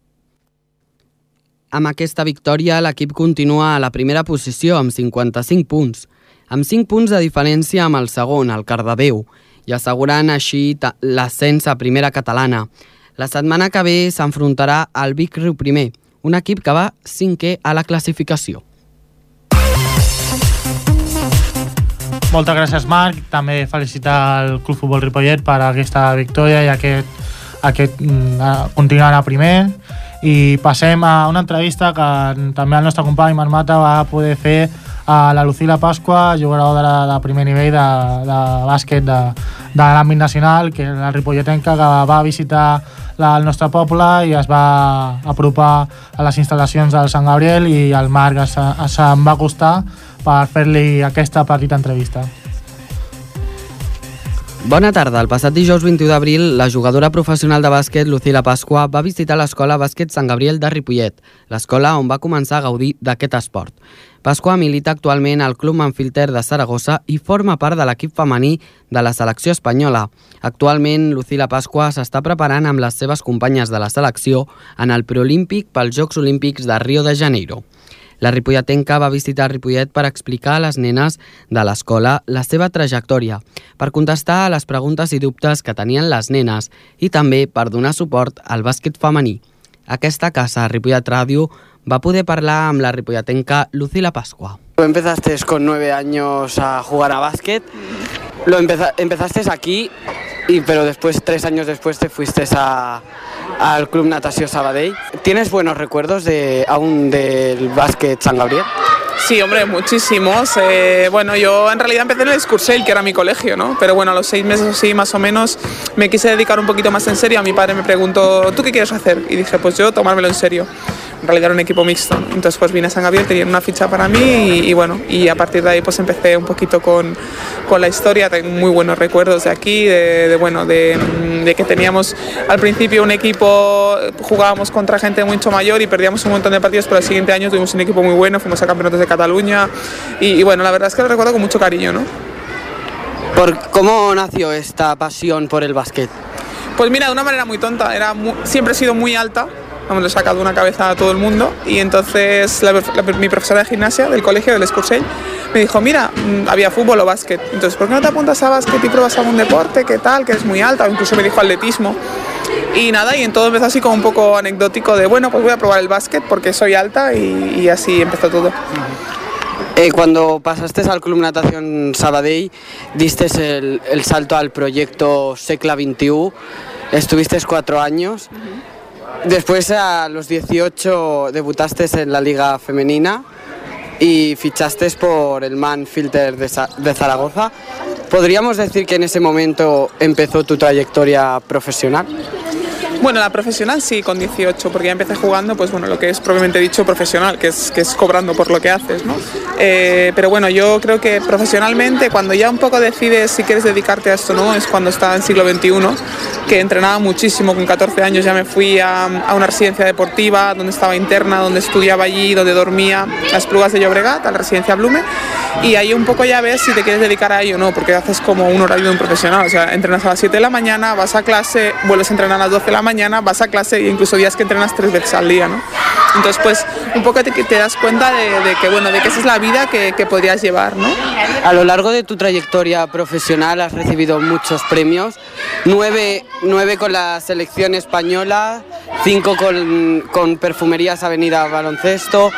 Amb aquesta victòria, l'equip continua a la primera posició amb 55 punts, amb 5 punts de diferència amb el segon, el Cardedeu, i assegurant així l'ascens a primera catalana. La setmana que ve s'enfrontarà al Vic Riu Primer, un equip que va cinquè a la classificació. Moltes gràcies, Marc. També felicitar el Club Futbol Ripollet per aquesta victòria i aquest, aquest mm, continuant a primer. I passem a una entrevista que també el nostre company Marc Mata va poder fer a la Lucila Pasqua, jugadora de, de primer nivell de, de bàsquet de, de l'àmbit nacional, que la ripolletenca que va visitar la, el nostre poble i es va apropar a les instal·lacions del Sant Gabriel i el Marc se'n va acostar per fer-li aquesta petita entrevista. Bona tarda. El passat dijous 21 d'abril, la jugadora professional de bàsquet Lucila Pasqua va visitar l'escola Bàsquet Sant Gabriel de Ripollet, l'escola on va començar a gaudir d'aquest esport. Pasqua milita actualment al Club Manfilter de Saragossa i forma part de l'equip femení de la selecció espanyola. Actualment, Lucila Pasqua s'està preparant amb les seves companyes de la selecció en el preolímpic pels Jocs Olímpics de Rio de Janeiro. La ripolletenca va visitar Ripollet per explicar a les nenes de l'escola la seva trajectòria, per contestar a les preguntes i dubtes que tenien les nenes i també per donar suport al bàsquet femení. Aquesta casa, Ripollet Ràdio, va poder parlar amb la ripolletenca Lucila Pasqua. Empezaste con nueve años a jugar a básquet. Lo empeza empezaste aquí, y, pero después, tres años después, te fuiste a, al Club Natació Sabadell. ¿Tienes buenos recuerdos de, aún del básquet San Gabriel? Sí, hombre, muchísimos. Eh, bueno, yo en realidad empecé en el Escursel, que era mi colegio, ¿no? Pero bueno, a los seis meses así, más o menos, me quise dedicar un poquito más en serio. A mi padre me preguntó, ¿tú qué quieres hacer? Y dije, pues yo tomármelo en serio en realidad era un equipo mixto. Entonces pues vine a San Gabriel, tenían una ficha para mí y, y, bueno, y a partir de ahí pues empecé un poquito con, con la historia, tengo muy buenos recuerdos de aquí, de, de bueno, de, de, que teníamos al principio un equipo, jugábamos contra gente mucho mayor y perdíamos un montón de partidos, pero el siguiente año tuvimos un equipo muy bueno, fuimos a campeonatos de Cataluña y, y bueno, la verdad es que lo recuerdo con mucho cariño, ¿no? ¿Por ¿Cómo nació esta pasión por el básquet? Pues mira, de una manera muy tonta, era muy, siempre he sido muy alta, vamos, le una cabeza a todo el mundo y entonces la, la, mi profesora de gimnasia del colegio, del Escursell, me dijo, mira, mm, había fútbol o básquet, entonces, ¿por qué no te apuntas a básquet y pruebas algún deporte? ¿Qué tal? Que eres muy alta, o incluso me dijo atletismo. Y nada, y en todo empezó así como un poco anecdótico de, bueno, pues voy a probar el básquet porque soy alta y, y así empezó todo. Eh, cuando pasaste al Club Natación Sabadell, diste el, el salto al proyecto Secla 21, estuviste cuatro años. Uh -huh. Después a los 18 debutaste en la liga femenina y fichaste por el Man Filter de, de, Zaragoza. ¿Podríamos decir que en ese momento empezó tu trayectoria profesional? Bueno, la profesional sí, con 18, porque ya empecé jugando, pues bueno, lo que es propiamente dicho profesional, que es, que es cobrando por lo que haces, ¿no? Eh, pero bueno, yo creo que profesionalmente, cuando ya un poco decides si quieres dedicarte a esto, ¿no? Es cuando estaba en siglo XXI, que entrenaba muchísimo, con 14 años ya me fui a, a una residencia deportiva, donde estaba interna, donde estudiaba allí, donde dormía, a Esplugas de Llobregat, a la residencia Blume, y ahí un poco ya ves si te quieres dedicar a ello o no, porque haces como un horario de un profesional, o sea, entrenas a las 7 de la mañana, vas a clase, vuelves a entrenar a las 12 de la mañana, vas a clase e incluso días que entrenas tres veces al día, ¿no? Entonces, pues un poco te, das cuenta de, que, bueno, de que esa es la vida que, que podrías llevar, ¿no? A lo largo de tu trayectoria profesional has recibido muchos premios, nueve, nueve con la selección española, cinco con, con Perfumerías Avenida Baloncesto,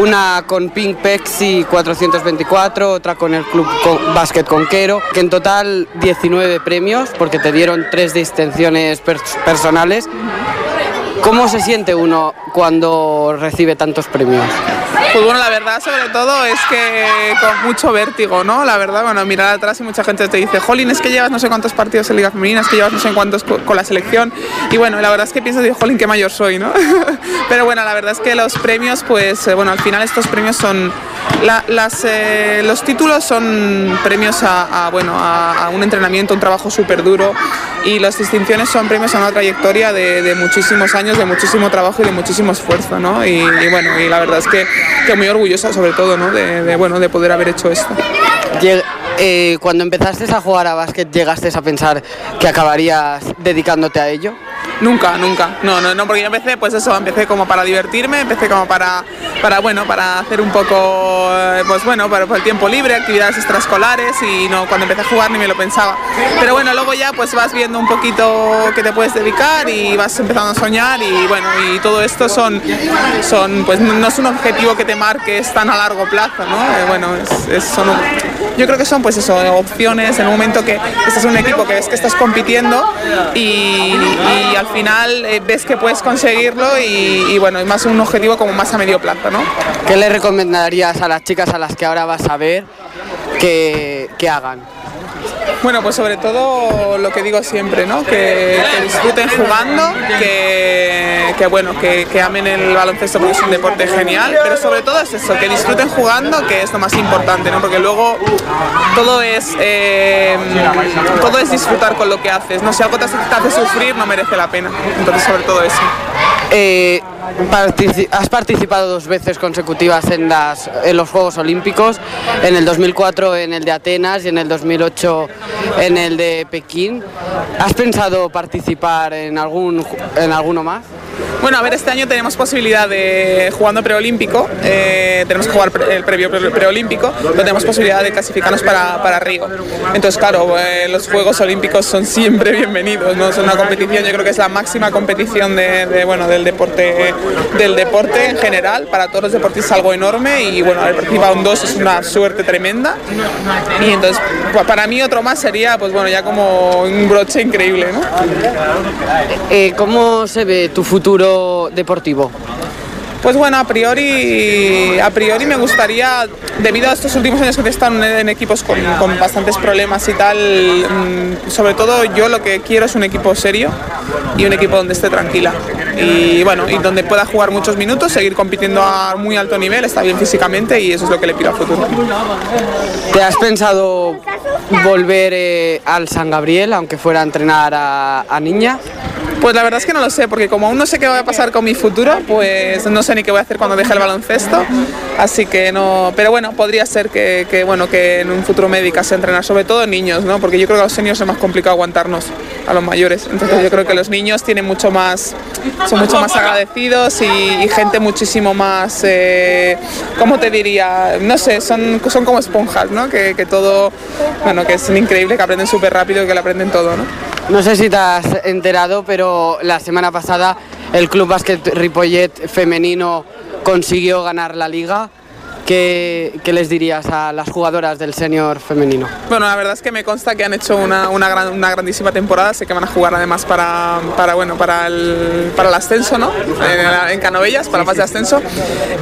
una con Pink Pepsi 424, otra con el Club Con- Básquet Conquero, que en total 19 premios, porque te dieron tres distinciones pers- personales. ¿Cómo se siente uno cuando recibe tantos premios? Pues bueno, la verdad sobre todo es que con mucho vértigo, ¿no? La verdad, bueno, mirar atrás y mucha gente te dice, Jolín, es que llevas no sé cuántos partidos en Liga Femenina, es que llevas no sé cuántos co- con la selección. Y bueno, la verdad es que pienso, digo, Jolín, qué mayor soy, ¿no? Pero bueno, la verdad es que los premios, pues eh, bueno, al final estos premios son, la- las, eh, los títulos son premios a, bueno, a, un entrenamiento, un trabajo súper duro y las distinciones son premios a una trayectoria de, de muchísimos años, de muchísimo trabajo y de muchísimo esfuerzo, ¿no? Y bueno, y la verdad es que, que muy orgullosa sobre todo, ¿no? De, bueno, de poder haber hecho esto. Eh, cuando empezaste a jugar a básquet, ¿llegaste a pensar que acabarías dedicándote a ello? Nunca, nunca. No, no, no, porque yo empecé, pues eso, empecé como para divertirme, empecé como para, para bueno, para hacer un poco, eh, pues bueno, para, para el tiempo libre, actividades extraescolares y no, cuando empecé a jugar ni me lo pensaba. Pero bueno, luego ya pues vas viendo un poquito que te puedes dedicar y vas empezando a soñar y bueno, y todo esto son, son pues no es un objetivo que te marques tan a largo plazo, ¿no? Eh, bueno, es, es- son, yo creo que son pues eso, opciones en un momento que estás en un equipo que ves que estás compitiendo y, al final eh, ves que puedes conseguirlo y, bueno, y más un objetivo como más a medio plazo, ¿no? ¿Qué le recomendarías a las chicas a las que ahora vas a ver que hagan? Bueno, pues sobre todo lo que digo siempre, ¿no? Que, disfruten jugando, que, bueno, que, que amen el baloncesto porque es un deporte genial, pero sobre todo es eso, que disfruten jugando, que es lo más importante, ¿no? Porque luego todo es eh, todo es disfrutar con lo que haces, ¿no? Si algo te hace, te hace sufrir, no merece la pena. Entonces, sobre todo eso. Eh, has participado dos veces consecutivas en, las, en los Juegos Olímpicos, en el 2004 en el de Atenas y en el 2008 en el de Pekín. ¿Has pensado participar en, algún, en alguno más? Bueno, a ver, este año tenemos posibilidad de jugando preolímpico, eh, tenemos que jugar el previo pre- preolímpico, pero tenemos posibilidad de clasificarnos para, para Río. Entonces, claro, eh, los Juegos Olímpicos son siempre bienvenidos, ¿no? Es una competición, yo creo que es la máxima competición de, bueno, del deporte del deporte en general, para todos los deportistas algo enorme y bueno, haber participado en dos es una suerte tremenda. Y entonces, pa- para mí otro más sería, pues bueno, ya como un broche increíble, ¿no? Eh, ¿Cómo se ve tu futuro deportivo? Pues bueno, a priori, a priori me gustaría, debido a estos últimos años que he estado en, equipos con, con bastantes problemas y tal, mm, sobre todo yo lo que quiero es un equipo serio y un equipo donde esté tranquila. Y bueno, y donde pueda jugar muchos minutos, seguir compitiendo a muy alto nivel, está bien físicamente y eso es lo que le pido al futuro. ¿Te has pensado volver eh, al San Gabriel, aunque fuera a entrenar a, a niñas? Pues la verdad es que no lo sé, porque como aún no sé qué va a pasar con mi futuro, pues no sé ni qué voy a hacer cuando deje el baloncesto, así que no, pero bueno, podría ser que, que, bueno, que en un futuro me dedicase a entrenar, sobre todo niños, ¿no? Porque yo creo que a los seniors es más complicado aguantarnos a los mayores, entonces yo creo que los niños tienen mucho más, son mucho más agradecidos y, gente muchísimo más, eh, ¿cómo te diría? No sé, son, son como esponjas, ¿no? Que, que todo, bueno, que es increíble, que aprenden súper rápido y que lo aprenden todo, ¿no? No sé si te has enterado, pero la semana pasada el Club Básquet Ripollet femenino consiguió ganar la liga. ¿Qué, les dirías a las jugadoras del senior femenino? Bueno, la verdad es que me consta que han hecho una, una, gran- una grandísima temporada. Sé que van a jugar además para, bueno, para, el, ascenso, ¿no? En, en Canovellas, para fase de ascenso.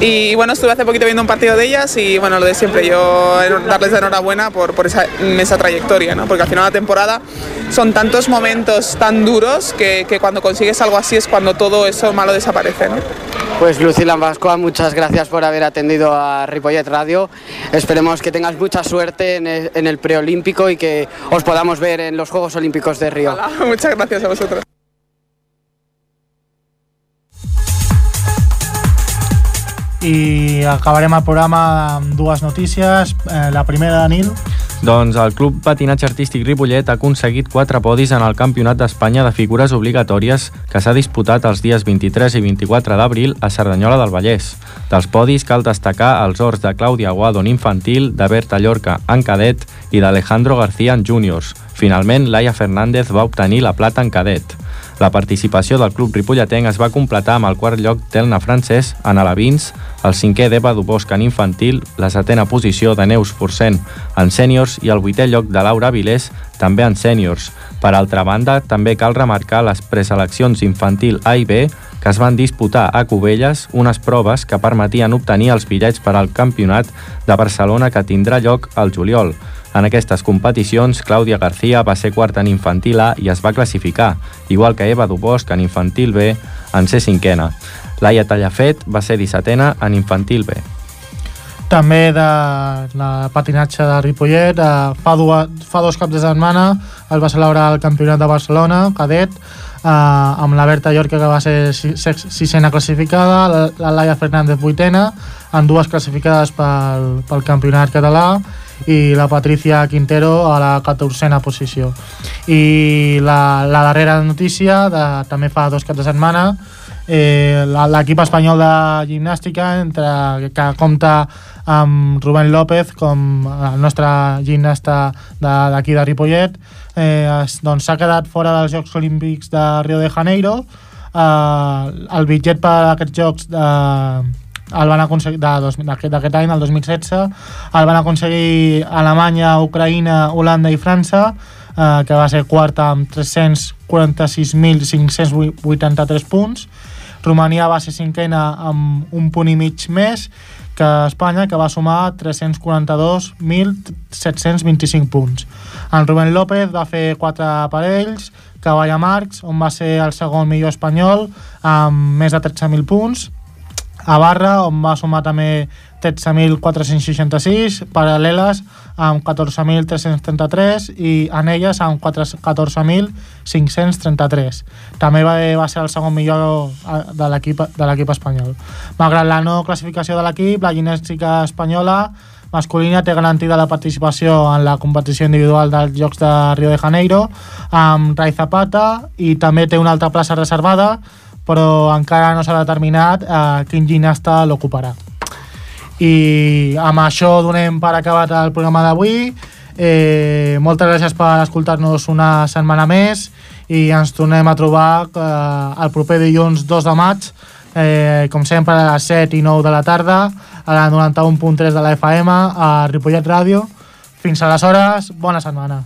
Y bueno, estuve hace poquito viendo un partido de ellas y bueno, lo de siempre, yo darles la enhorabuena por, esa trayectoria, ¿no? Porque al final de la temporada son tantos momentos tan duros que, que cuando consigues algo así es cuando todo eso malo desaparece, ¿no? Pues Lucila Vascoa, muchas gracias por haber atendido a Ripollet Radio. Esperemos que tengas mucha suerte en el, en el preolímpico y que os podamos ver en los Juegos Olímpicos de Río. Muchas gracias a vosotros. i acabarem el programa amb dues notícies. Eh, la primera Nil, Doncs el Club Patinatge Artístic Ripollet ha aconseguit quatre podis en el Campionat d'Espanya de Figures Obligatòries que s'ha disputat els dies 23 i 24 d'abril a Cerdanyola del Vallès. Dels podis cal destacar els ors de Clàudia Guado en infantil, de Berta Llorca en cadet i d'Alejandro García en júniors. Finalment, Laia Fernández va obtenir la plata en cadet. La participació del club ripolletenc es va completar amb el quart lloc d'Elna Francès en alevins, el cinquè d'Eva Dubosc en infantil, la setena posició de Neus Forcent en sèniors i el vuitè lloc de Laura Vilés també en sèniors. Per altra banda, també cal remarcar les preseleccions infantil A i B que es van disputar a Cubelles unes proves que permetien obtenir els bitllets per al campionat de Barcelona que tindrà lloc al juliol. En aquestes competicions, Clàudia García va ser quarta en infantil A i es va classificar, igual que Eva Dubosc en infantil B en ser cinquena. Laia Tallafet va ser dissetena en infantil B. També de, de patinatge de Ripollet, eh, fa, dues, fa dos caps de setmana es va celebrar el Campionat de Barcelona, cadet, eh, amb la Berta Llorca que va ser sisena classificada, la, la Laia Fernández vuitena, en dues classificades pel, pel Campionat català i la Patricia Quintero a la 14a posició. I la, la darrera notícia, de, també fa dos caps de setmana, eh, l'equip espanyol de gimnàstica entre, que compta amb Rubén López com el nostre gimnasta d'aquí de, de Ripollet eh, doncs s'ha quedat fora dels Jocs Olímpics de Rio de Janeiro eh, el bitget per a aquests jocs de, el van aconseguir d'aquest any, el 2016 el van aconseguir Alemanya, Ucraïna, Holanda i França eh, que va ser quarta amb 346.583 punts Romania va ser cinquena amb un punt i mig més que Espanya, que va sumar 342.725 punts. En Rubén López va fer quatre aparells, Cavalla Marcs, on va ser el segon millor espanyol, amb més de 13.000 punts, a Barra, on va sumar també 13.466, paral·leles amb 14.333 i anelles amb 14.533. També va, va ser el segon millor de l'equip espanyol. Malgrat la no classificació de l'equip, la ginèstica espanyola masculina té garantida la participació en la competició individual dels Jocs de Rio de Janeiro amb Rai Zapata i també té una altra plaça reservada però encara no s'ha determinat eh, quin ginasta l'ocuparà. I amb això donem per acabat el programa d'avui. Eh, moltes gràcies per escoltar-nos una setmana més i ens tornem a trobar eh, el proper dilluns 2 de maig eh, com sempre a les 7 i 9 de la tarda a la 91.3 de la FM a Ripollet Ràdio fins aleshores, bona setmana